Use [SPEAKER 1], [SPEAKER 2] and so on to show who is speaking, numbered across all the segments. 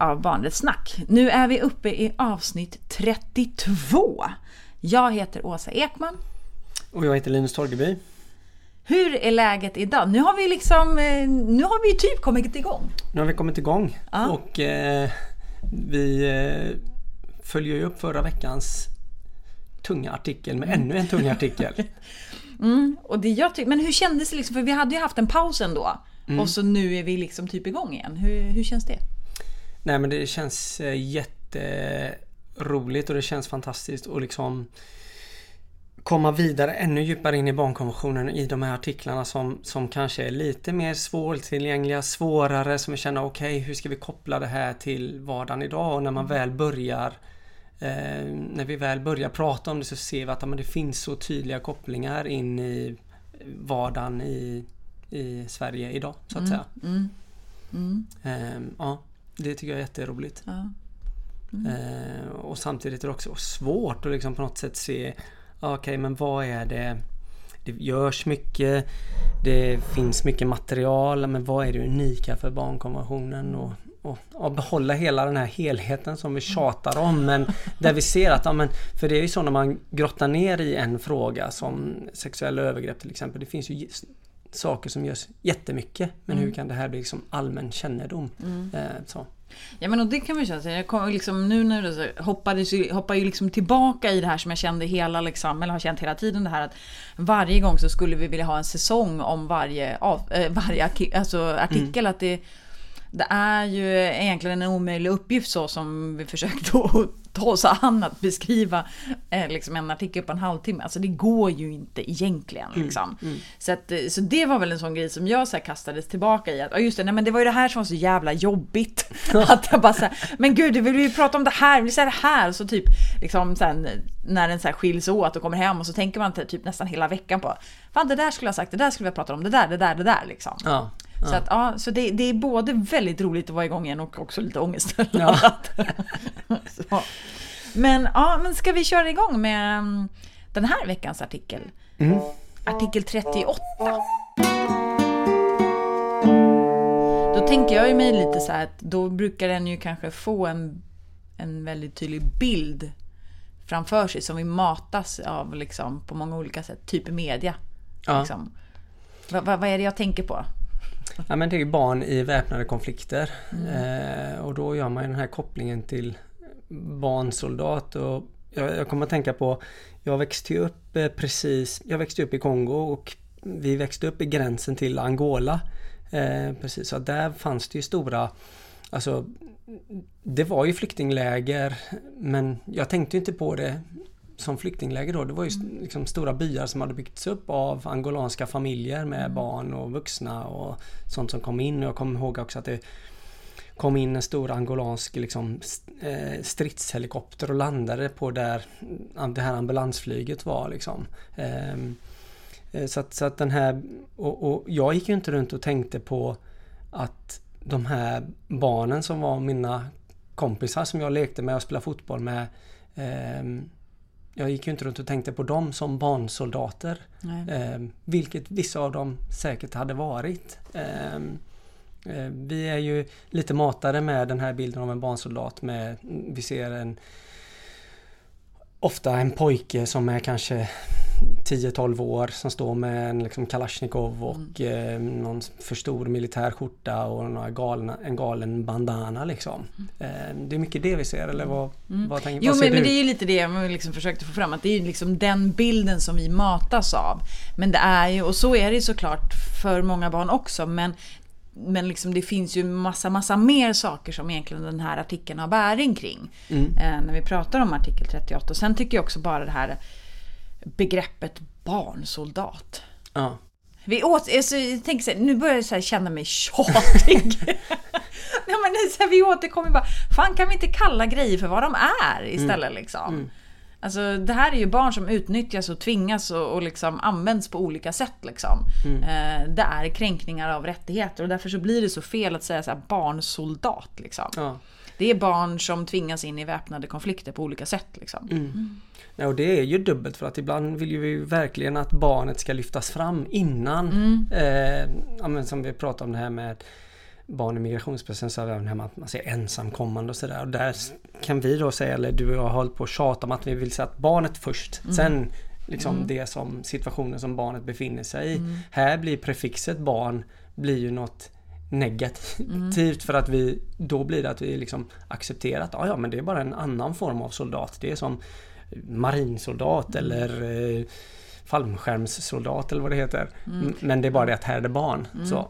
[SPEAKER 1] av Barnrättssnack. Nu är vi uppe i avsnitt 32. Jag heter Åsa Ekman.
[SPEAKER 2] Och jag heter Linus Torgeby.
[SPEAKER 1] Hur är läget idag? Nu har vi liksom, eh, nu har vi typ kommit igång.
[SPEAKER 2] Nu har vi kommit igång
[SPEAKER 1] Ja.
[SPEAKER 2] och eh, vi eh, följer ju upp förra veckans tunga artikel med ännu en tung artikel.
[SPEAKER 1] Mm, och det jag men hur kändes det liksom? För vi hade ju haft en paus ändå. Och så nu är vi liksom typ igång igen. Hur, hur känns det?
[SPEAKER 2] Nej men det känns eh, jätteroligt och det känns fantastiskt och liksom komma vidare ännu djupare in i barnkonventionen i de här artiklarna som, som kanske är lite mer svårtillgängliga, svårare, som vi känner okej hur ska vi koppla det här till vardagen idag och när man väl börjar eh, när vi väl börjar prata om det så ser vi att men det finns så tydliga kopplingar in i vardagen i, i Sverige idag så att säga.
[SPEAKER 1] Mm. Mm.
[SPEAKER 2] Ehm, ja, det tycker jag är jätteroligt.
[SPEAKER 1] Ja.
[SPEAKER 2] Eh, och samtidigt är det också svårt att liksom på något sätt se ja, Okej men vad är det Det görs mycket Det finns mycket material men vad är det unika för barnkonventionen och, och, och behålla hela den här helheten som vi tjatar om men där vi ser att, ja, men, för det är ju så när man grottar ner i en fråga som sexuella övergrepp till exempel. Det finns ju saker som görs jättemycket men hur kan det här bli liksom allmän kännedom? Eh, så.
[SPEAKER 1] Ja men och det kan man känna. så Jag kommer liksom, nu när du hoppades, ju- hoppar ju liksom tillbaka i det här som jag kände hela liksom, eller har känt hela tiden det här att varje gång så skulle vi vilja ha en säsong om varje, av, eh, varje alltså artikel. Att det, det är ju egentligen en omöjlig uppgift så som vi försökte att ta oss an att beskriva eh, liksom en artikel på en halvtimme. Alltså det går ju inte egentligen. Liksom. Så, att, eh, så det var väl en sån grej som jag så här kastades tillbaka i. Att, "Ja, just det, nej, men det var ju det här som var så jävla jobbigt. att jag bara så här, men gud, vi vill ju prata om det här, vi vill säga det här. Och så typ, liksom sen när den så här skiljs åt och kommer hem och så tänker man typ nästan hela veckan på, fan det där skulle jag ha sagt, det där skulle vi ha pratat om, det där, det där, det där liksom.
[SPEAKER 2] Ja,
[SPEAKER 1] Så, att, ja, så det, det är både väldigt roligt att vara igång igen och också lite ångestladdat. så. Men, ja, men ska vi köra igång med mm, den här veckans artikel? Artikel 38. Då tänker jag ju mig lite så här att då brukar den ju kanske få en, en väldigt tydlig bild framför sig som vi matas av liksom, på många olika sätt, typ media.
[SPEAKER 2] Ja.
[SPEAKER 1] Liksom. Vad, vad, vad är det jag tänker på?
[SPEAKER 2] Ja men det är ju barn i väpnade konflikter. Eh, och då gör man ju den här kopplingen till barnsoldat. Och jag, jag kommer att tänka på, jag växte upp eh, precis, jag växte upp i Kongo och vi växte upp i gränsen till Angola. Eh, precis, så där fanns det ju stora, alltså det var ju flyktingläger men jag tänkte ju inte på det som flyktingläger då. Det var ju liksom stora byar som hade byggts upp av angolanska familjer med barn och vuxna och sånt som kom in. Och jag kommer ihåg också att det kom in en stor angolansk liksom, eh, stridshelikopter och landade på där mm, det här ambulansflyget var. Liksom. Ehm, eh, så, att, så att den här... Och, och jag gick ju inte runt och tänkte på att de här barnen som var mina kompisar som jag lekte med och spelade fotboll med ehm, jag gick ju inte runt och tänkte på dem som barnsoldater. Eh, vilket vissa av dem säkert hade varit. Eh, eh, vi är ju lite matade med den här bilden av en barnsoldat med, vi ser en Ofta en pojke som är kanske 10-12 år som står med en liksom Kalashnikov och eh, någon för stor militär skjorta och några galna, en galen bandana liksom. Eh, det är mycket det vi ser eller vad, vad, tänker,
[SPEAKER 1] Jo
[SPEAKER 2] vad ser
[SPEAKER 1] men, men
[SPEAKER 2] du?
[SPEAKER 1] det är ju lite det jag liksom försökte få fram. Att det är ju liksom den bilden som vi matas av. Men det är ju, och så är det ju såklart för många barn också. Men, men liksom det finns ju massa, massa mer saker som egentligen den här artikeln har bäring kring. Eh, när vi pratar om artikel 38. Och sen tycker jag också bara det här begreppet barnsoldat.
[SPEAKER 2] Ja.
[SPEAKER 1] Vi åt, alltså, tänker så här, nu börjar jag så känna mig tjatig. Nej, men så här, vi återkommer bara, fan kan vi inte kalla grejer för vad de är istället liksom? Alltså det här är ju barn som utnyttjas och tvingas och, och liksom används på olika sätt liksom. Eh, det är kränkningar av rättigheter och därför så blir det så fel att säga så här barnsoldat liksom.
[SPEAKER 2] Ja.
[SPEAKER 1] Det är barn som tvingas in i väpnade konflikter på olika sätt liksom.
[SPEAKER 2] Ja, och det är ju dubbelt för att ibland vill ju vi verkligen att barnet ska lyftas fram innan. Eh, ja, som vi pratade om det här med barn i migrationsprocessen så även hemma att man ser ensamkommande och sådär. Och där kan vi då säga, eller du och jag har hållit på att tjata om att vi vill sätta barnet först. Mm. Sen liksom mm. det som situationen som barnet befinner sig i. Mm. Här blir prefixet barn blir ju något negativt mm. för att vi då blir det att vi liksom accepterar att ja, men det är bara en annan form av soldat. Det är som marinsoldat mm. eller eh, fallskärmssoldat eller vad det heter. Mm. Men det är bara det att här är det barn. Så.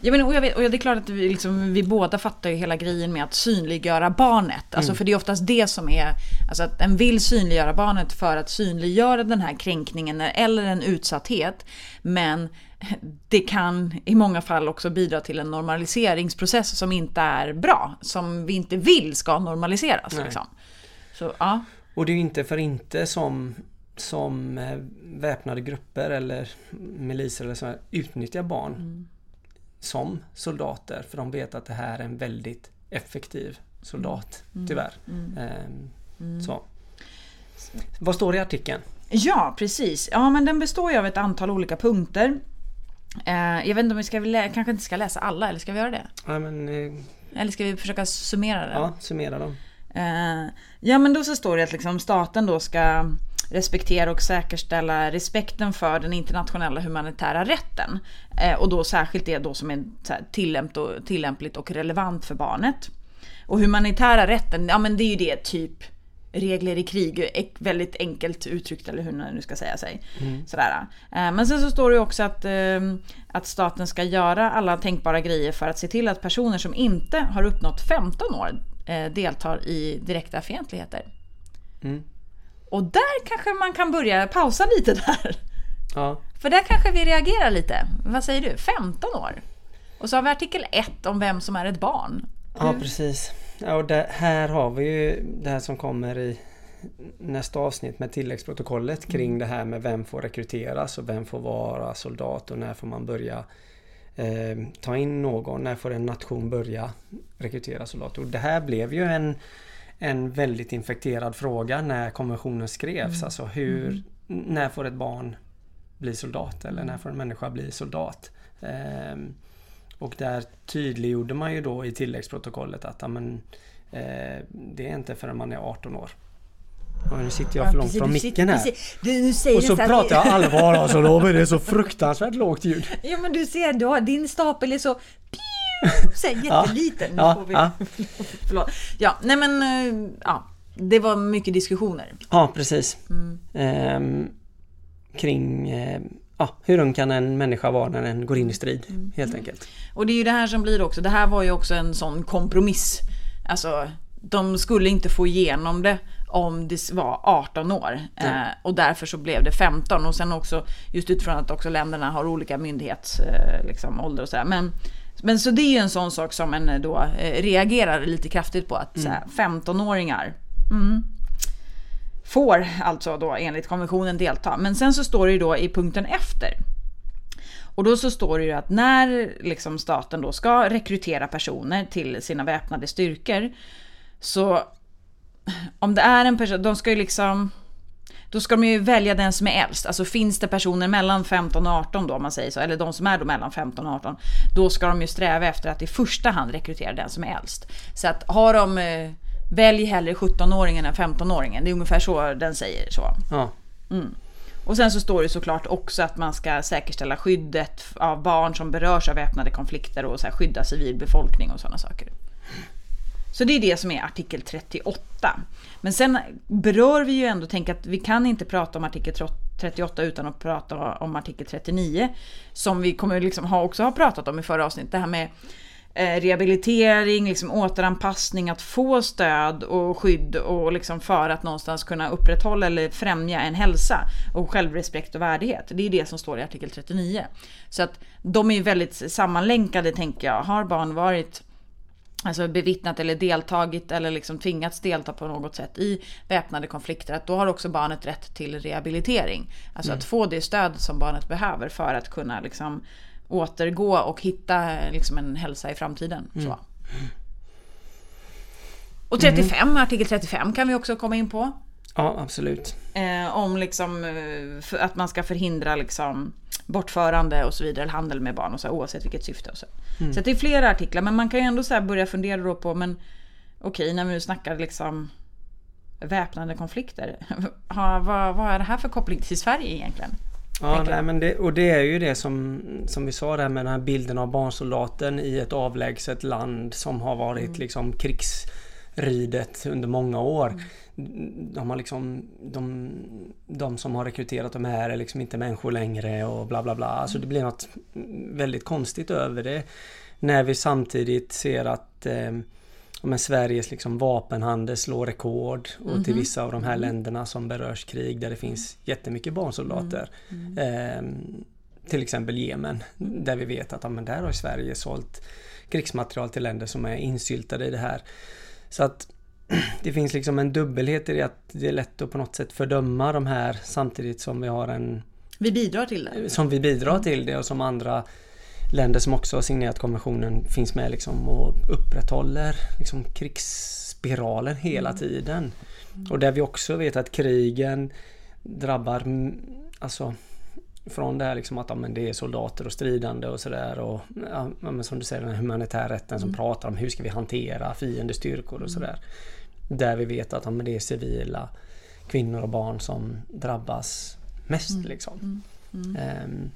[SPEAKER 1] Ja, men, och, jag vet, och det är klart att vi, liksom, vi båda fattar ju hela grejen med att synliggöra barnet. Alltså, mm. För det är oftast det som är, alltså att en vill synliggöra barnet för att synliggöra den här kränkningen eller en utsatthet. Men det kan i många fall också bidra till en normaliseringsprocess som inte är bra. Som vi inte vill ska normaliseras. Liksom. Så, ja.
[SPEAKER 2] Och det är ju inte för inte som, som eh, väpnade grupper eller miliser eller så utnyttjar barn. Mm som soldater för de vet att det här är en väldigt effektiv soldat, mm. mm. tyvärr. Mm. Ehm, mm. Så. Vad står det i artikeln?
[SPEAKER 1] Ja, precis. Ja, men den består ju av ett antal olika punkter. Eh, jag vet inte om vi ska, kanske inte ska läsa alla, eller ska vi göra det?
[SPEAKER 2] Ja, men, eh,
[SPEAKER 1] eller ska vi försöka summera det?
[SPEAKER 2] Ja, summera dem.
[SPEAKER 1] Eh, ja, men då så står det att liksom staten då ska respektera och säkerställa respekten för den internationella humanitära rätten. Eh, och då särskilt det då som är tillämpligt och relevant för barnet. Och humanitära rätten, ja men det är ju det typ regler i krig, väldigt enkelt uttryckt eller hur man nu ska säga sig. Mm. Sådär. Eh, men sen så står det också att, ehm, att staten ska göra alla tänkbara grejer för att se till att personer som inte har uppnått 15 år eh, deltar i direkta fientligheter. Mm. Och där kanske man kan börja pausa lite där. Ja. För där kanske vi reagerar lite. Vad säger du? 15 år? Och så har vi artikel 1 om vem som är ett barn.
[SPEAKER 2] Ja, precis. Ja, och det, här har vi ju det här som kommer i nästa avsnitt med tilläggsprotokollet kring mm. det här med vem får rekryteras och vem får vara soldat och när får man börja eh, ta in någon? När får en nation börja rekrytera soldater? Och det här blev ju en en väldigt infekterad fråga när konventionen skrevs. Mm. Alltså hur, mm. när får ett barn bli soldat eller när får en människa bli soldat? Ehm, och där tydliggjorde man ju då i tilläggsprotokollet att amen, eh, det är inte förrän man är 18 år. Och nu sitter jag för långt från micken här. Du, och så pratar jag allvar alltså, då blir det så fruktansvärt lågt ljud.
[SPEAKER 1] Ja men du ser, du har, din stapel är så så jätteliten.
[SPEAKER 2] Ja, får vi, ja.
[SPEAKER 1] förlåt. Ja, nej men eh, ja, det var mycket diskussioner.
[SPEAKER 2] Ja, precis. Mm. Ehm, kring eh, ja, hur ung kan en människa vara när den går in i strid, mm. helt enkelt.
[SPEAKER 1] Och det är ju det här som blir också, det här var ju också en sån kompromiss. Alltså, de skulle inte få igenom det om det var 18 år. Mm. Eh, och därför så blev det 15. Och sen också just utifrån att också länderna har olika myndighetsålder eh, liksom, och sådär. Men men så det är ju en sån sak som en eh, då eh, reagerar lite kraftigt på att mm. 15-åringar mm, får alltså då enligt konventionen delta. Men sen så står det ju då i punkten efter. Och då så står det ju att när liksom staten då ska rekrytera personer till sina väpnade styrkor så om det är en person, de ska ju liksom då ska de ju välja den som är äldst. Alltså finns det personer mellan 15 och 18 då, om man säger så, eller de som är då mellan 15 och 18, då ska de ju sträva efter att i första hand rekrytera den som är äldst. Så att har de, eh, välj hellre 17-åringen än 15-åringen. Det är ungefär så den säger så. Ja. Mm. Och sen så står det såklart också att man ska säkerställa skyddet av barn som berörs av väpnade konflikter och så här skydda civilbefolkning och sådana saker. Så det är det som är artikel 38. Men sen berör vi ju ändå, tänk att vi kan inte prata om artikel 38 utan att prata om artikel 39. Som vi kommer liksom ha, också ha pratat om i förra avsnittet. Det här med eh, rehabilitering, liksom återanpassning, att få stöd och skydd och liksom för att någonstans kunna upprätthålla eller främja en hälsa och självrespekt och värdighet. Det är det som står i artikel 39. Så att de är ju väldigt sammanlänkade tänker jag. Har barn varit alltså bevittnat eller deltagit eller liksom tvingats delta på något sätt i väpnade konflikter, att då har också barnet rätt till rehabilitering. Alltså mm. att få det stöd som barnet behöver för att kunna liksom återgå och hitta liksom en hälsa i framtiden. Mm. Så. Och 35, mm. artikel 35 kan vi också komma in på.
[SPEAKER 2] Ja, absolut.
[SPEAKER 1] Eh, om liksom, eh, att man ska förhindra liksom bortförande och så vidare, eller handel med barn och så oavsett vilket syfte. Och så. Mm. så det är flera artiklar, men man kan ju ändå så börja fundera då på, men okej, okay, när vi nu snackar liksom väpnade konflikter. vad, vad är det här för koppling till Sverige egentligen?
[SPEAKER 2] Ja, nej, men det, och det är ju det som, som vi sa där med den här bilden av barnsoldaten i ett avlägset land som har varit mm. liksom krigsridet under många år. Mm. De, har liksom, de, de som har rekryterat de här är liksom inte människor längre och bla bla bla. Alltså det blir något väldigt konstigt över det. När vi samtidigt ser att eh, men Sveriges liksom vapenhandel slår rekord och mm -hmm. till mhm. vissa av de här länderna som berörs krig där det finns jättemycket barnsoldater. Mm. Eh, till exempel Jemen där vi vet att ja, men där har Sverige sålt krigsmaterial till länder som är insyltade i det här. Så att det finns liksom en dubbelhet i det att det är lätt att på något sätt fördöma de här samtidigt som vi har en...
[SPEAKER 1] Vi bidrar till det.
[SPEAKER 2] Som vi bidrar till det och som andra länder som också har signerat konventionen finns med liksom och upprätthåller liksom krigsspiralen hela mm. tiden. Och där vi också vet att krigen drabbar alltså från det här liksom att ja, men det är soldater och stridande och sådär och ja, men som du säger den humanitär rätten som mm. pratar om hur ska vi hantera fiendestyrkor och mm. sådär. Där vi vet att ja, men det är civila kvinnor och barn som drabbas mest mm. liksom. Mm.
[SPEAKER 1] Um,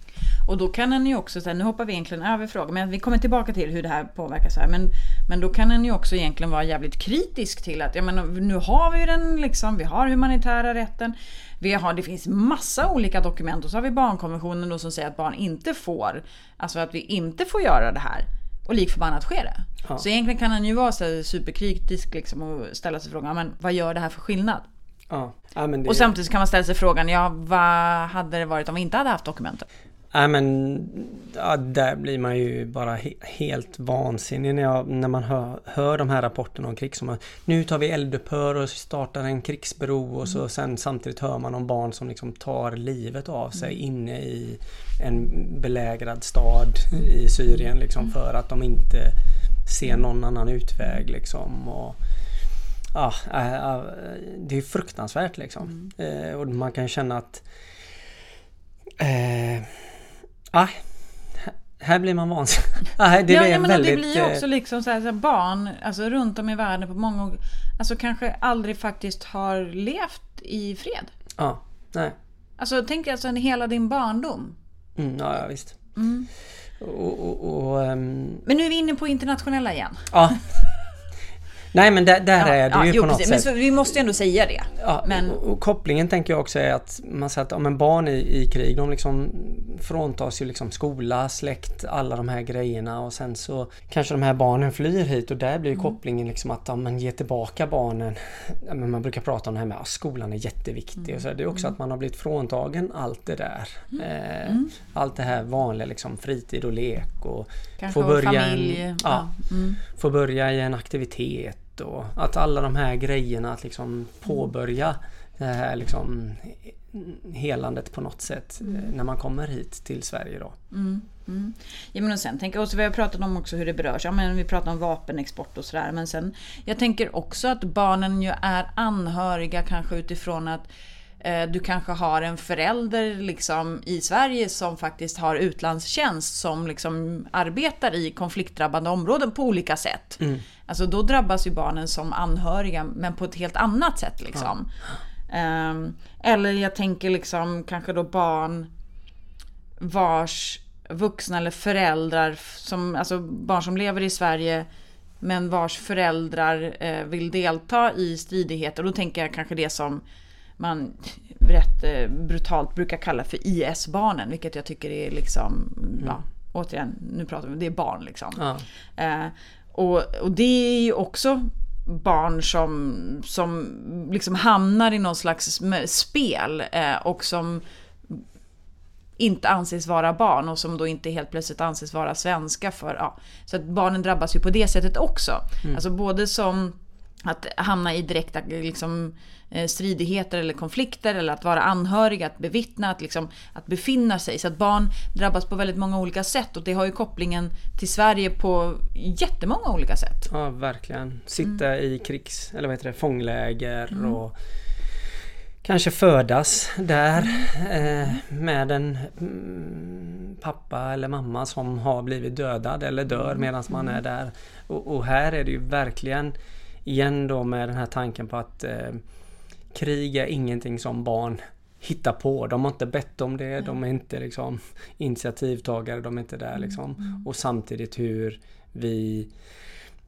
[SPEAKER 1] och då kan en ju också, så här, nu hoppar vi egentligen över frågan, men vi kommer tillbaka till hur det här påverkar så här. Men, men då kan en ju också egentligen vara jävligt kritisk till att, jag menar, nu har vi den liksom, vi har humanitära rätten. Vi har, det finns massa olika dokument och så har vi barnkonventionen då som säger att barn inte får, alltså att vi inte får göra det här. Och lik förbannat sker det. Ja. Så egentligen kan han ju vara så superkritisk liksom och ställa sig frågan, men vad gör det här för skillnad?
[SPEAKER 2] Ja. ja det...
[SPEAKER 1] Och samtidigt kan man ställa sig frågan, ja vad hade det varit om vi inte hade haft dokumenten?
[SPEAKER 2] Nej men ja, där blir man ju bara he helt vansinnig när, jag, när man hör, hör de här rapporterna om krig. Som nu tar vi eldupphör och startar en krigsbro och så mm. sen samtidigt hör man om barn som liksom tar livet av sig mm. inne i en belägrad stad i Syrien liksom mm. för att de inte ser någon annan utväg liksom. Och, ja, äh, det är fruktansvärt liksom. Mm. Eh, och man kan känna att eh, ah, här blir man vansinnig.
[SPEAKER 1] ah, det, ja, men väldigt, det blir ju eh, också liksom så här, så här, barn alltså runt om i världen på många Alltså kanske aldrig faktiskt har levt i fred.
[SPEAKER 2] Ja, nej.
[SPEAKER 1] Alltså tänk alltså hela din barndom.
[SPEAKER 2] Mm, ja, ja, visst. Mm. Och, och, och, um...
[SPEAKER 1] Men nu är vi inne på internationella igen.
[SPEAKER 2] Ja. Nej men där, där ja, är det ja, ju jo, på något
[SPEAKER 1] precis.
[SPEAKER 2] sätt.
[SPEAKER 1] Men vi måste ändå säga det.
[SPEAKER 2] Ja, men... och, och, kopplingen tänker jag också är att man säger att ja, men barn i, i krig de liksom fråntas ju liksom skola, släkt, alla de här grejerna och sen så kanske de här barnen flyr hit och där blir mm. kopplingen liksom att ja, man ger tillbaka barnen. Men man brukar prata om det här med att skolan är jätteviktig mm. och så. Det är också mm. att man har blivit fråntagen allt det där. Mm. Eh, mm. allt det här vanliga liksom fritid och lek och
[SPEAKER 1] Kanske få börja, familj.
[SPEAKER 2] En, ja, mm. få börja i en aktivitet och att alla de här grejerna att liksom påbörja det här liksom helandet på något sätt mm. när man kommer hit till Sverige då.
[SPEAKER 1] Mm. Mm. Ja, men och sen tänker jag, vi har pratat om också hur det berörs. Ja, men vi pratar om vapenexport och sådär. Men sen, jag tänker också att barnen ju är anhöriga kanske utifrån att Eh, du kanske har en förälder liksom i Sverige som faktiskt har utlandstjänst som liksom arbetar i konfliktdrabbade områden på olika sätt. Mm. Alltså då drabbas ju barnen som anhöriga men på ett helt annat sätt liksom. Ja. Um, eller jag tänker liksom kanske då barn vars vuxna eller föräldrar, som, alltså barn som lever i Sverige men vars föräldrar eh, vill delta i stridigheter. Då tänker jag kanske det som man rätt eh, brutalt brukar kalla för IS-barnen, vilket jag tycker är liksom, mm. ja, återigen, nu pratar vi, det är barn liksom. Ja. Eh, och, och det är ju också barn som, som liksom hamnar i någon slags spel eh, och som inte anses vara barn och som då inte helt plötsligt anses vara svenska för, ja. Så att barnen drabbas ju på det sättet också. Mm. Alltså både som att hamna i direkta liksom, stridigheter eller konflikter eller att vara anhörig, att bevittna, att, liksom, att befinna sig. Så att barn drabbas på väldigt många olika sätt och det har ju kopplingen till Sverige på jättemånga olika sätt.
[SPEAKER 2] Ja, verkligen. Sitta mm. i krigs eller vad heter det, fångläger mm. och kanske födas där eh, med en pappa eller mamma som har blivit dödad eller dör medan man är där. Och, och, här är det ju verkligen igen då med den här tanken på att eh, krig är ingenting som barn hittar på. De har inte bett om det, de är inte liksom initiativtagare, de är inte där liksom. Mm. Och samtidigt hur vi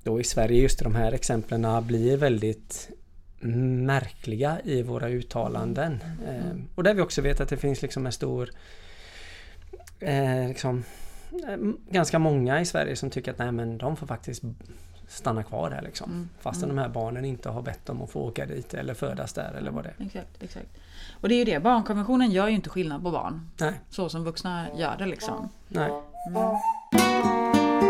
[SPEAKER 2] då i Sverige just de här exemplen blir väldigt märkliga i våra uttalanden. Mm. Eh, och där vi också vet att det finns liksom en stor eh, liksom, eh, ganska många i Sverige som tycker att nej men de får faktiskt stanna kvar där liksom. Mm. Fastän mm. de här barnen inte har bett om att få åka dit eller födas där eller vad det är.
[SPEAKER 1] Exakt, exakt. Och det är ju det, barnkonventionen gör ju inte skillnad på barn.
[SPEAKER 2] Nej.
[SPEAKER 1] Så som vuxna gör det liksom.
[SPEAKER 2] Nej.
[SPEAKER 1] Mm.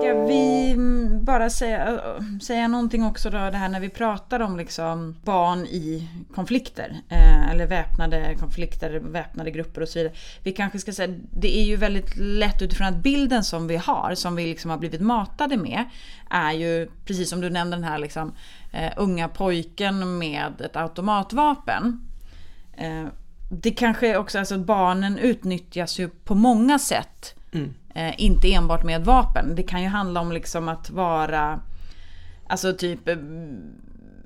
[SPEAKER 1] Ska vi bara säga, säga någonting också då, det här när vi pratar om liksom barn i konflikter. Eh, eller väpnade konflikter, väpnade grupper och så vidare. Vi kanske ska säga, det är ju väldigt lätt utifrån att bilden som vi har, som vi liksom har blivit matade med, är ju precis som du nämnde den här liksom, eh, unga pojken med ett automatvapen. Eh, det kanske också, alltså barnen utnyttjas ju på många sätt. Mm. Eh, inte enbart med vapen. Det kan ju handla om liksom att vara, alltså typ eh,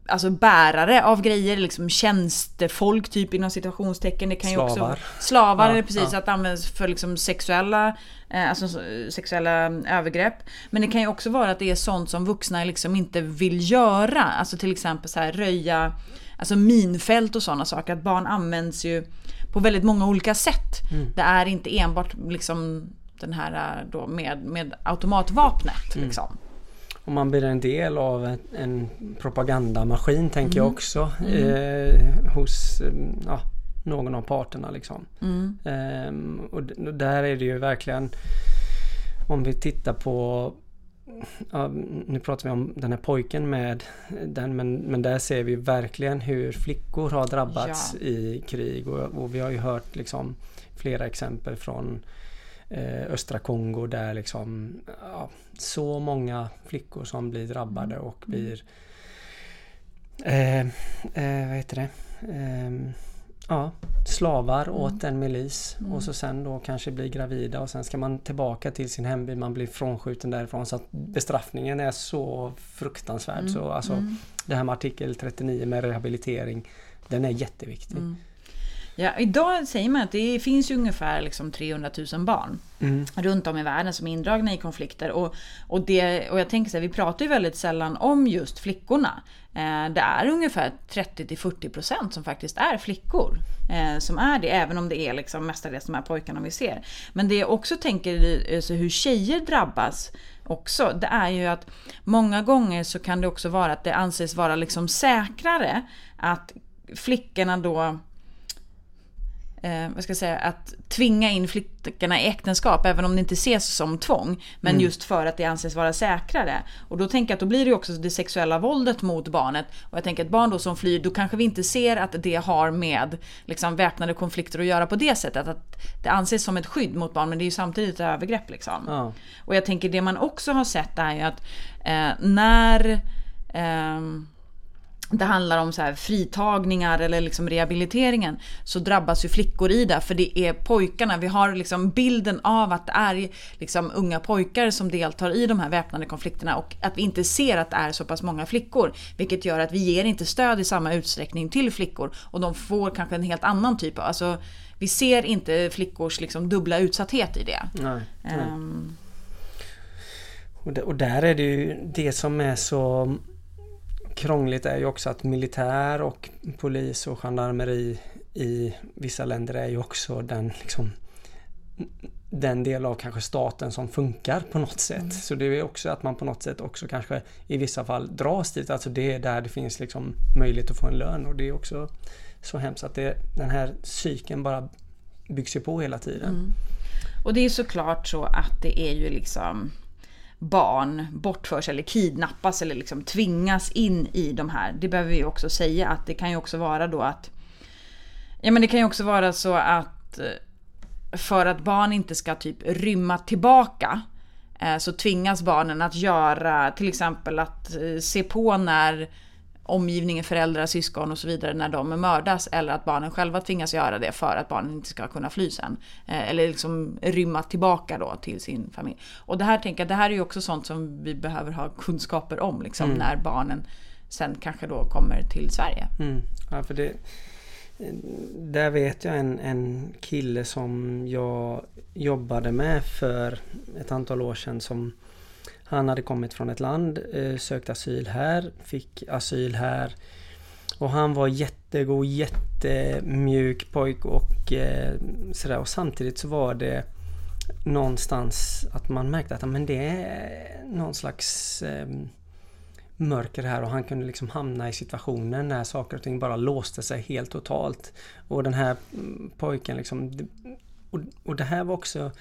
[SPEAKER 1] alltså bärare av grejer, liksom tjänstefolk typ inom situationstecken. Det kan
[SPEAKER 2] slavar.
[SPEAKER 1] ju också Slavar, ja, precis, ja. att användas för liksom sexuella, eh, alltså sexuella övergrepp. Men det kan ju också vara att det är sånt som vuxna liksom inte vill göra. Alltså till exempel så här röja, alltså minfält och sådana saker. Att barn används ju på väldigt många olika sätt. Mm. Det är inte enbart liksom den här eh, då med, med automatvapnet. Mm. Liksom.
[SPEAKER 2] Och man blir en del av en, propagandamaskin tänker mm. jag också. Mm. Eh, hos mm, ja, någon av parterna liksom. Eh, och där är det ju verkligen om vi tittar på Ja, nu pratar vi om den här pojken med den men, men där ser vi verkligen hur flickor har drabbats ja. i krig och, och, vi har ju hört liksom flera exempel från östra Kongo där liksom ja, så många flickor som blir drabbade och mm. blir eh, eh, vad heter det? Eh, ja, slavar mm. åt en milis mm. och så sen då kanske blir gravida och sen ska man tillbaka till sin hemby. Man blir frånskjuten därifrån så att bestraffningen är så fruktansvärd. Mm. Så alltså mm. det här med artikel 39 med rehabilitering den är jätteviktig.
[SPEAKER 1] Ja, idag säger man att det finns ungefär liksom 300 000 barn mm. runt om i världen som är indragna i konflikter. Och, och, det, och jag tänker så här, vi pratar ju väldigt sällan om just flickorna. Eh, det är ungefär 30-40% som faktiskt är flickor. Eh, som är det, även om det är liksom mestadels de här pojkarna vi ser. Men det jag också tänker, alltså hur tjejer drabbas också, det är ju att många gånger så kan det också vara att det anses vara liksom säkrare att flickorna då eh, vad ska jag säga, att tvinga in flickorna i äktenskap, även om det inte ses som tvång. Men mm. just för att det anses vara säkrare. Och då tänker jag att då blir det också det sexuella våldet mot barnet. Och jag tänker att barn då som flyr, då kanske vi inte ser att det har med liksom, väpnade konflikter att göra på det sättet. Att det anses som ett skydd mot barn, men det är ju samtidigt ett övergrepp. Liksom.
[SPEAKER 2] Ja.
[SPEAKER 1] Och jag tänker det man också har sett är ju att eh, när eh, det handlar om så här fritagningar eller liksom rehabiliteringen så drabbas ju flickor i det för det är pojkarna. Vi har liksom bilden av att det är liksom unga pojkar som deltar i de här väpnade konflikterna och att vi inte ser att det är så pass många flickor. Vilket gör att vi ger inte stöd i samma utsträckning till flickor och de får kanske en helt annan typ av... Alltså, vi ser inte flickors liksom dubbla utsatthet i det.
[SPEAKER 2] Nej, nej. Um... och, där är det ju det som är så krångligt är ju också att militär och polis och gendarmeri i vissa länder är ju också den liksom den del av kanske staten som funkar på något sätt. Mm. Så det är också att man på något sätt också kanske i vissa fall dras dit. Alltså det är där det finns liksom möjlighet att få en lön och det är också så hemskt att det, den här cykeln bara byggs ju på hela tiden. Mm.
[SPEAKER 1] Och det är såklart så att det är ju liksom barn bortförs eller kidnappas eller liksom tvingas in i de här. Det behöver vi också säga att det kan ju också vara då att Ja men det kan ju också vara så att eh, för att barn inte ska typ rymma tillbaka eh, så tvingas barnen att göra till exempel att eh, se på när omgivningen, föräldrar, syskon och så vidare när de mördas eller att barnen själva tvingas göra det för att barnen inte ska kunna fly sen. Eh, eller liksom rymma tillbaka då till sin familj. Och det här tänker jag, det här är ju också sånt som vi behöver ha kunskaper om liksom mm. när barnen sen kanske då kommer till Sverige.
[SPEAKER 2] Mm. Ja, för det, där vet jag en, en kille som jag jobbade med för ett antal år sedan som han hade kommit från ett land, eh, sökt asyl här, fick asyl här. Och han var jättegod, jättemjuk pojk och eh, sådär. Och samtidigt så var det någonstans att man märkte att men det är någon slags eh, mörker här och han kunde liksom hamna i situationer när saker och ting bara låste sig helt totalt. Och den här mm, pojken liksom... Och, och det här var också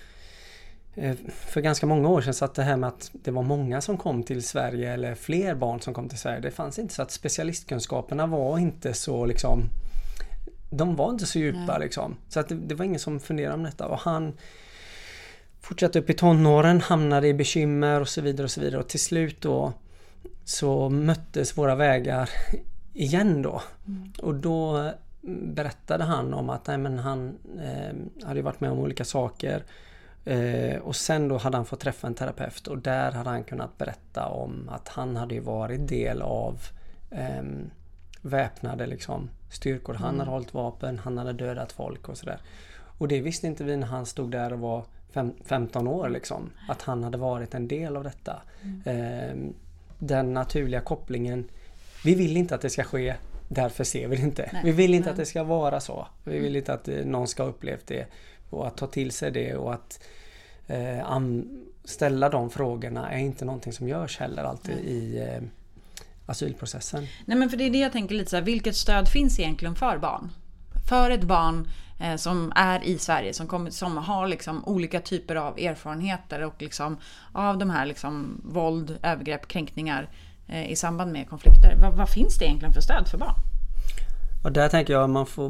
[SPEAKER 2] för ganska många år sedan så att det här med att det var många som kom till Sverige eller fler barn som kom till Sverige. Det fanns inte så att specialistkunskaperna var inte så liksom De var inte så djupa Nej. liksom. Så att det, det, var ingen som funderade om detta och han Fortsatte upp i tonåren, hamnade i bekymmer och så vidare och så vidare och till slut då så möttes våra vägar igen då. Mm. Och då berättade han om att nej, men han eh, hade varit med om olika saker. Eh, och sen då hade han fått träffa en terapeut och där hade han kunnat berätta om att han hade varit del av eh, väpnade liksom, styrkor. Han mm. hade hållit vapen, han hade dödat folk och sådär. Och det visste inte vi när han stod där och var fem, 15 år liksom. Att han hade varit en del av detta. Mm. Ehm, den naturliga kopplingen. Vi vill inte att det ska ske, därför ser vi det inte. Nej. Vi vill inte Nej. att det ska vara så. Vi vill inte att eh, någon ska ha upplevt det. Och att ta till sig det och att eh, ställa de frågorna är inte någonting som görs heller alltid Nej. i eh, asylprocessen.
[SPEAKER 1] Nej men för det är det jag tänker lite så här, vilket stöd finns egentligen för barn? För ett barn eh, som är i Sverige, som, kommer, som har liksom olika typer av erfarenheter och liksom av de här liksom våld, övergrepp, kränkningar eh, i samband med konflikter. Vad, vad, finns det egentligen för stöd för barn?
[SPEAKER 2] Och där tänker jag att man får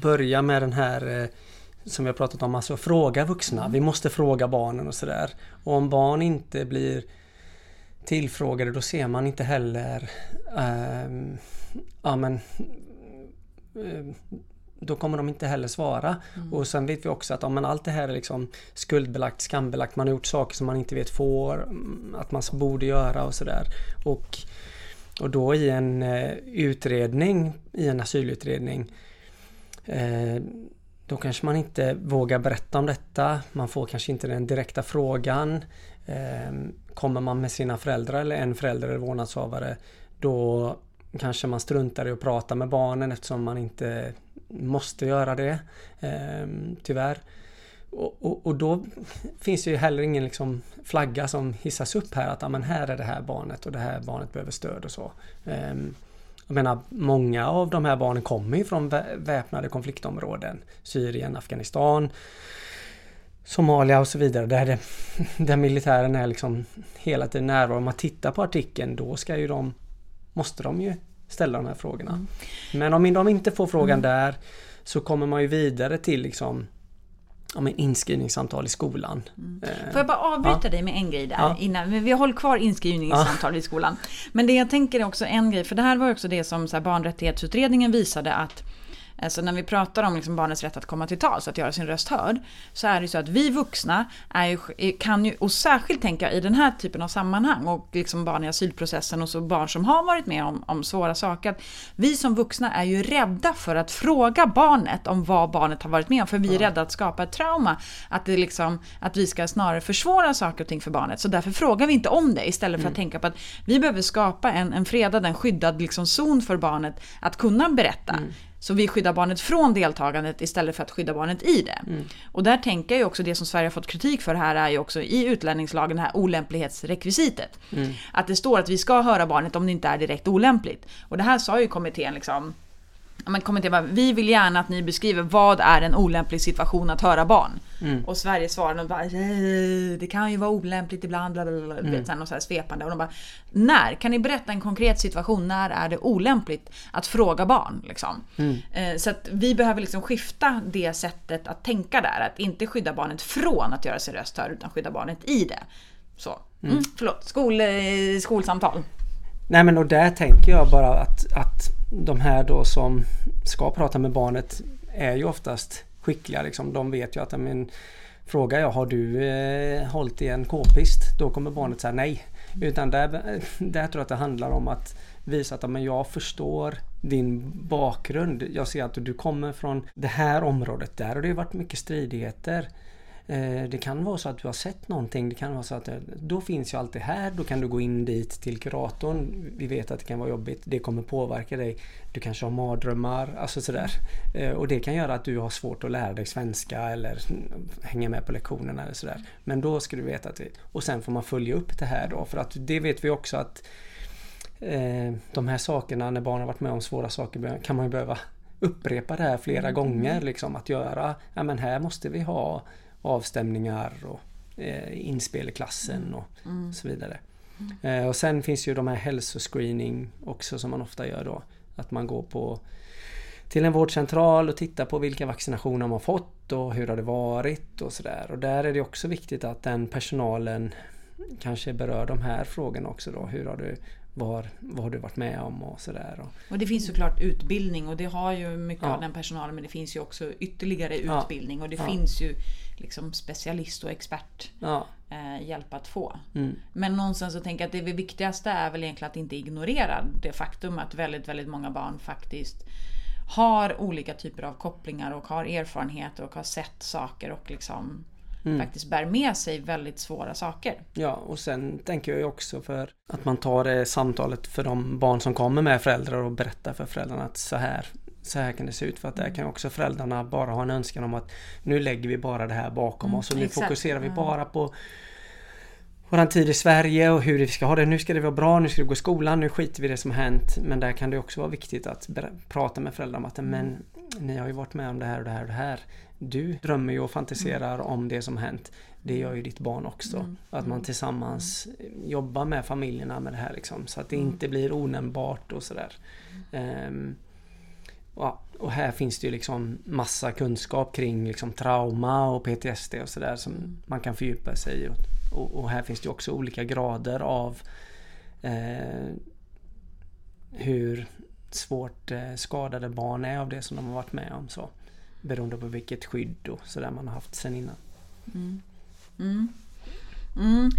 [SPEAKER 2] börja med den här eh, som vi har pratat om, alltså fråga vuxna. Vi måste fråga barnen och sådär. Och om barn inte blir tillfrågade då ser man inte heller eh, ja, men, eh, då kommer de inte heller svara. Mm. Och sen vet vi också att om allt det här är liksom skuldbelagt, skambelagt, man har gjort saker som man inte vet får, mm, att man borde göra och sådär. Och, och då i en eh, utredning, i en asylutredning, eh, då kanske man inte vågar berätta om detta. Man får kanske inte den direkta frågan. Ehm, kommer man med sina föräldrar eller en förälder eller vårdnadshavare, då kanske man struntar i att prata med barnen eftersom man inte måste göra det. Ehm, tyvärr. Och, och, och, då finns det ju heller ingen liksom flagga som hissas upp här att men här är det här barnet och det här barnet behöver stöd och så. Eh, jag menar, många av de här barnen kommer ju från väpnade konfliktområden. Syrien, Afghanistan, Somalia och så vidare. Där, det, där militären är liksom hela tiden närvarande. Om man tittar på artikeln då ska ju de måste de ju ställa de här frågorna. Mm. Men om de inte får frågan mm. där så kommer man ju vidare till liksom ja, inskrivningssamtal i skolan.
[SPEAKER 1] Mm. Får jag bara avbryta ja. dig med en grej där ja. innan, men vi håller kvar inskrivningssamtal ja. i skolan. Men det jag tänker är också en grej, för det här var också det som så här, barnrättighetsutredningen visade att Alltså när vi pratar om liksom barnets rätt att komma till tals, att göra sin röst hörd, så är det så att vi vuxna ju, kan ju, och särskilt tänka i den här typen av sammanhang, och liksom barn i asylprocessen och så barn som har varit med om, om svåra saker, att vi som vuxna är ju rädda för att fråga barnet om vad barnet har varit med om, för vi är rädda att skapa ett trauma. Att, det liksom, att vi ska snarare försvåra saker och ting för barnet, så därför frågar vi inte om det, istället för mm. att tänka på att vi behöver skapa en, en fredad, en skyddad liksom zon för barnet att kunna berätta. Mm. Så vi skyddar barnet från deltagandet istället för att skydda barnet i det. Mm. Och där tänker jag också, det som Sverige har fått kritik för här är ju också i utlänningslagen det här olämplighetsrekvisitet. Mm. Att det står att vi ska höra barnet om det inte är direkt olämpligt. Och det här sa ju kommittén liksom men kommentera vi vill gärna att ni beskriver vad är en olämplig situation att höra barn. Mm. Och Sverige svarade bara, det kan ju vara olämpligt ibland, bla bla bla, mm. vet, så här svepande. Och de bara, när? Kan ni berätta en konkret situation, när är det olämpligt att fråga barn? Liksom? Mm. Eh, så att vi behöver liksom skifta det sättet att tänka där, att inte skydda barnet från att göra sin röst hörd, utan skydda barnet i det. Så, mm. mm förlåt, Skol, eh, skolsamtal.
[SPEAKER 2] Nej men och där tänker jag bara att, att de här då som ska prata med barnet är ju oftast skickliga liksom. De vet ju att men, Frågar jag har du eh, hållit i en k-pist? Då kommer barnet säga nej. Utan där, där tror jag att det handlar om att visa att men jag förstår din bakgrund. Jag ser att du kommer från det här området. Där har det varit mycket stridigheter. Eh, det kan vara så att du har sett någonting. Det kan vara så att eh, då finns jag alltid här. Då kan du gå in dit till kuratorn. Vi vet att det kan vara jobbigt. Det kommer påverka dig. Du kanske har mardrömmar. Alltså sådär. Eh, och det kan göra att du har svårt att lära dig svenska eller hänga med på lektionerna eller sådär. Men då ska du veta att det, Och sen får man följa upp det här då. För att det vet vi också att de här sakerna när barn har varit med om svåra saker kan man ju behöva upprepa det här flera mm. gånger. Liksom, att göra, ja men här måste vi ha avstämningar och eh, inspel i klassen och mm. så vidare. Mm. Eh, och sen finns ju de här hälsoscreening också som man ofta gör då. Att man går på till en vårdcentral och tittar på vilka vaccinationer man fått och hur har det varit och sådär. Och där är det också viktigt att den personalen kanske berör de här frågorna också då. Hur har du var, vad har du varit med om och sådär.
[SPEAKER 1] Och det finns såklart utbildning och det har ju mycket ja. av den personalen men det finns ju också ytterligare utbildning och det ja. finns ju liksom specialist och expert ja. eh, hjälp att få. Mm. Men någonstans så tänker jag att det viktigaste är väl egentligen att inte ignorera det faktum att väldigt, väldigt många barn faktiskt har olika typer av kopplingar och har erfarenheter och har sett saker och liksom mm. faktiskt bär med sig väldigt svåra saker.
[SPEAKER 2] Ja, och sen tänker jag ju också för att man tar det samtalet för de barn som kommer med föräldrar och berättar för föräldrarna att så här så här kan det se ut för att där kan också föräldrarna bara ha en önskan om att nu lägger vi bara det här bakom mm, oss och nu exakt. fokuserar vi bara på våran tid i Sverige och hur vi ska ha det. Nu ska det vara bra, nu ska det gå i skolan, nu skiter vi i det som har hänt. Men där kan det också vara viktigt att prata med föräldrarna om att men ni har ju varit med om det här och det här och det här. Du drömmer ju och fantiserar mm. om det som hänt. Det gör ju ditt barn också. Mm. Att man mm. tillsammans jobbar med familjerna med det här liksom. Så att det mm. inte blir onämnbart och sådär. Um, och här finns det ju liksom massa kunskap kring liksom trauma och PTSD och sådär som man kan fördjupa sig i. Och, och, här finns det också olika grader av eh, hur svårt eh, skadade barn är av det som de har varit med om. Så, beroende på vilket skydd och sådär man har haft sen innan. Mm.
[SPEAKER 1] Mm. Mm.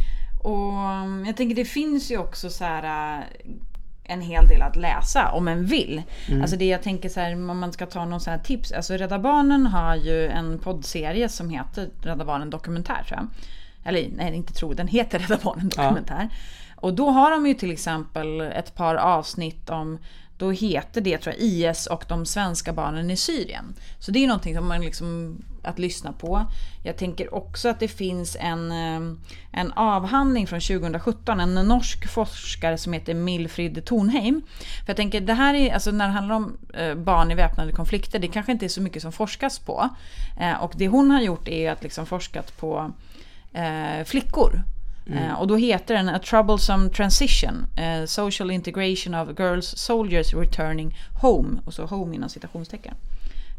[SPEAKER 1] Och mm, jag tänker det finns ju också så här eh, en hel del att läsa om en vill. Mm. Alltså det jag tänker så här, om man ska ta någon sån här tips. Alltså Rädda Barnen har ju en poddserie som heter Rädda Barnen Dokumentär tror jag. Eller nej, inte tror, den heter Rädda Barnen Dokumentär. Ja. Och då har de ju till exempel ett par avsnitt om då heter det tror jag IS och de svenska barnen i Syrien. Så det är någonting som man liksom att lyssna på. Jag tänker också att det finns en, eh, en avhandling från 2017, en norsk forskare som heter Milfrid Tornheim. För jag tänker, det här är, alltså när det handlar om eh, barn i väpnade konflikter, det kanske inte är så mycket som forskas på. Eh, och det hon har gjort är att liksom forskat på flickor. Mm. och då heter den A Troublesome Transition, Social Integration of Girls Soldiers Returning Home, och så home inom citationstecken.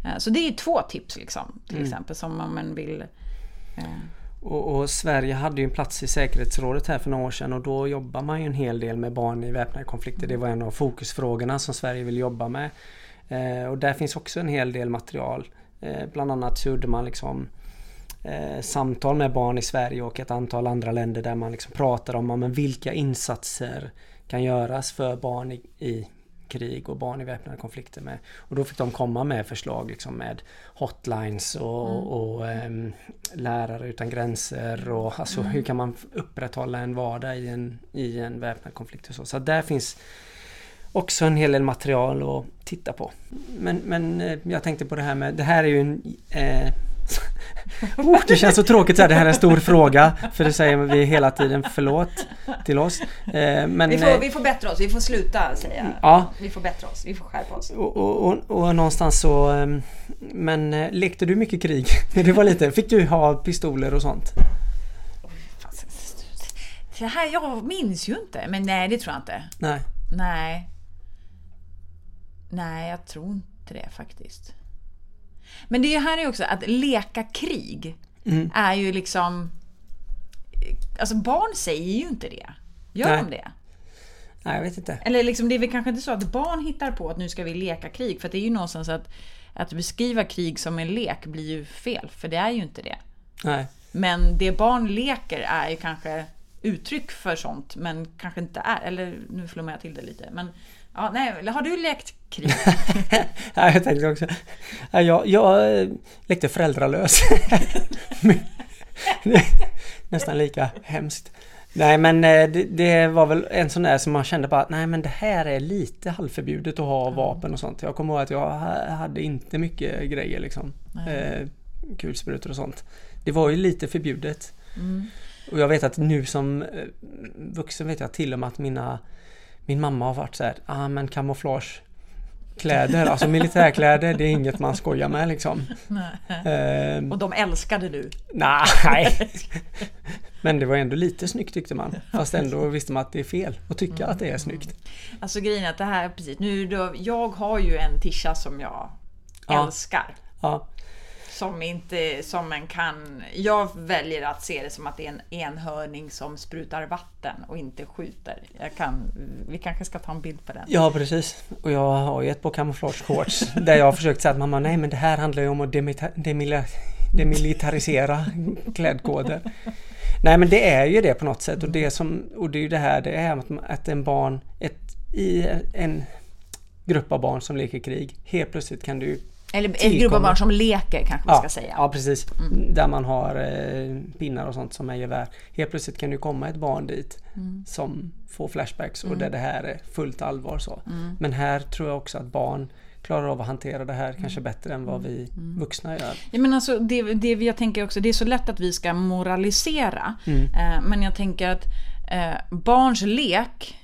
[SPEAKER 1] Eh, så det är två tips liksom, till mm. exempel som om man vill
[SPEAKER 2] eh... och, och, Sverige hade ju en plats i säkerhetsrådet här för några år sedan och då jobbar man ju en hel del med barn i väpnade konflikter. Det var en av fokusfrågorna som Sverige vill jobba med. Eh, och där finns också en hel del material. Eh, bland annat så gjorde man liksom eh, samtal med barn i Sverige och ett antal andra länder där man liksom pratar om, om vilka insatser kan göras för barn i, i krig och barn i väpnade konflikter med. Och då fick de komma med förslag liksom med hotlines och, mm. och um, lärare utan gränser och alltså mm. hur kan man upprätthålla en vardag i en, i en väpnad konflikt och så. Så där finns också en hel del material att titta på. Men, men eh, jag tänkte på det här med, det här är ju en eh, oh, det känns så tråkigt att det här är en stor fråga. För det säger vi hela tiden förlåt till oss.
[SPEAKER 1] Eh, men, vi, får, eh, vi får bättra oss, vi får sluta säga. Ja. Vi får bättra oss, vi får skärpa oss.
[SPEAKER 2] Och, och, och, och någonstans så... Ehm, men eh, lekte du mycket krig när du var liten? Fick du ha pistoler och sånt?
[SPEAKER 1] Det här, jag minns ju inte. Men nej, det tror jag inte.
[SPEAKER 2] Nej.
[SPEAKER 1] Nej. Nej, jag tror inte det faktiskt. Men det här är också att leka krig mm. är ju liksom... Alltså barn säger ju inte det. Gör Nej. de det?
[SPEAKER 2] Nej, jag vet inte.
[SPEAKER 1] Eller liksom, det är väl kanske inte så att barn hittar på att nu ska vi leka krig. För det är ju någonstans att, att beskriva krig som en lek blir ju fel. För det är ju inte det.
[SPEAKER 2] Nej.
[SPEAKER 1] Men det barn leker är ju kanske uttryck för sånt, men kanske inte är. Eller nu flummar jag till det lite. Men ja, nej, har du lekt krig?
[SPEAKER 2] ja, jag tänkte också. Ja, jag, jag eh, lekte föräldralös. Nästan lika hemskt. Nej men eh, det, det, var väl en sån där som man kände bara att nej men det här är lite halvförbjudet att ha vapen och sånt. Jag kommer ihåg att jag hade inte mycket grejer liksom. Eh, kulsprutor och sånt. Det var ju lite förbjudet. Mm. Och jag vet att nu som eh, vuxen vet jag till och med att mina Min mamma har varit så här, ah men kamouflage Kläder, alltså militärkläder, det är inget man skojar med liksom.
[SPEAKER 1] Uh, och de älskade du?
[SPEAKER 2] Nej! Men det var ändå lite snyggt tyckte man. Fast ändå visste man att det är fel att tycka mm. att det är snyggt.
[SPEAKER 1] Alltså grejen är att det här, precis, nu då, jag har ju en tisha som jag ja. älskar. Ja som inte som en kan... Jag väljer att se det som att det är en enhörning som sprutar vatten och inte skjuter. Jag kan, vi kanske ska ta en bild på den.
[SPEAKER 2] Ja precis. Och jag har ju ett par kamouflageshorts där jag har försökt säga att mamma nej men det här handlar ju om att demilitarisera klädkoder. Nej men det är ju det på något sätt och det som och det är ju det här det är att en barn ett, i en grupp av barn som leker krig helt plötsligt kan du
[SPEAKER 1] eller en grupp av barn som leker kanske man
[SPEAKER 2] ja,
[SPEAKER 1] ska säga.
[SPEAKER 2] Ja precis. Mm. Där man har eh, pinnar och sånt som är gevär. Helt plötsligt kan det komma ett barn dit mm. som får flashbacks och mm. där det här är fullt allvar. så. Mm. Men här tror jag också att barn klarar av att hantera det här kanske mm. bättre än vad vi mm. vuxna gör.
[SPEAKER 1] Ja, men alltså, det, det jag tänker också, det är så lätt att vi ska moralisera. Eh, men jag tänker att eh, barns lek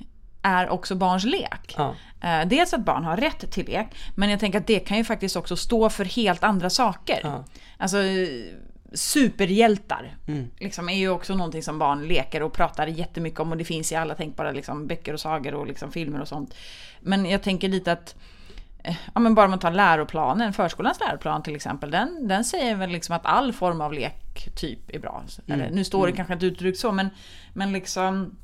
[SPEAKER 1] är också barns lek. Ja. Eh, dels att barn har rätt till lek, men jag tänker att det kan ju faktiskt också stå för helt andra saker. Ja. Alltså superhjältar mm. liksom, är ju också någonting som barn leker och pratar jättemycket om och det finns i alla tänkbara liksom, böcker och sagor och liksom, filmer och sånt. Men jag tänker lite att eh, Ja men bara man tar läroplanen, förskolans läroplan till exempel, den, den säger väl liksom att all form av lek typ är bra. Mm. Eller, nu står det mm. kanske inte uttryckt så men, men liksom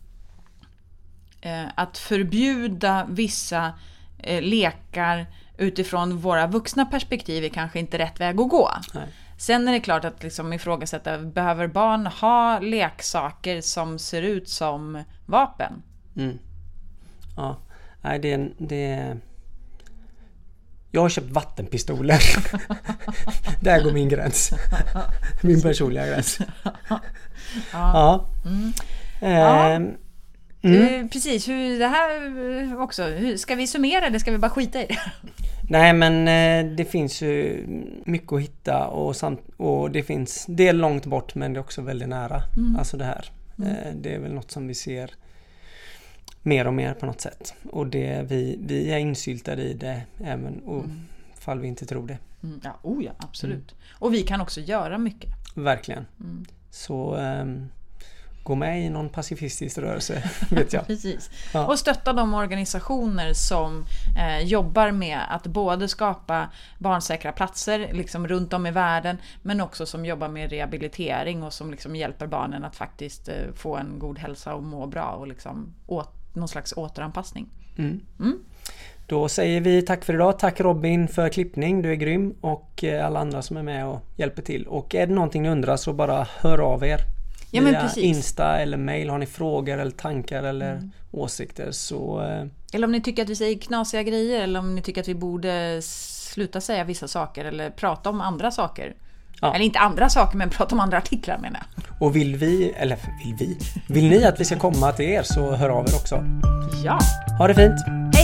[SPEAKER 1] att förbjuda vissa eh, lekar utifrån våra vuxna perspektiv är kanske inte rätt väg att gå. Nej. Sen är det klart att liksom ifrågasätta, behöver barn ha leksaker som ser ut som vapen? Mm.
[SPEAKER 2] Ja, nej det, det... Jag har köpt vattenpistoler. Där går min gräns. Min personliga gräns. Ja.
[SPEAKER 1] ja. Mm. ja. Mm. Eh, precis, hur det här eh, också. Hur, ska vi summera eller ska vi bara skita i det?
[SPEAKER 2] Nej men eh, det finns ju mycket att hitta och, samt, och det finns Det är långt bort men det är också väldigt nära. Mm. Alltså det här. Mm. Det är väl något som vi ser mer och mer på något sätt. Och det, vi, vi är insyltade i det även och, mm. fall vi inte tror det.
[SPEAKER 1] Mm. Ja, oh ja, absolut. Mm. Och vi kan också göra mycket.
[SPEAKER 2] Verkligen. Mm. Så um, gå med i någon pacifistisk rörelse. Vet jag.
[SPEAKER 1] Precis. Ja. Och stötta de organisationer som eh, jobbar med att både skapa barnsäkra platser liksom runt om i världen men också som jobbar med rehabilitering och som liksom hjälper barnen att faktiskt eh, få en god hälsa och må bra och liksom åt, någon slags återanpassning. Mm.
[SPEAKER 2] Mm. Då säger vi tack för idag. Tack Robin för klippning, du är grym och eh, alla andra som är med och hjälper till. Och är det någonting ni undrar så bara hör av er. Ja, via precis. Insta eller mail. Har ni frågor eller tankar eller mm. åsikter så... Eh,
[SPEAKER 1] eller om ni tycker att vi säger knasiga grejer eller om ni tycker att vi borde sluta säga vissa saker eller prata om andra saker. Ja. Eller inte andra saker men prata om andra artiklar menar jag.
[SPEAKER 2] Och vill vi, eller vill vi? Vill ni att vi ska komma till er så hör av er också.
[SPEAKER 1] Ja.
[SPEAKER 2] Ha det fint!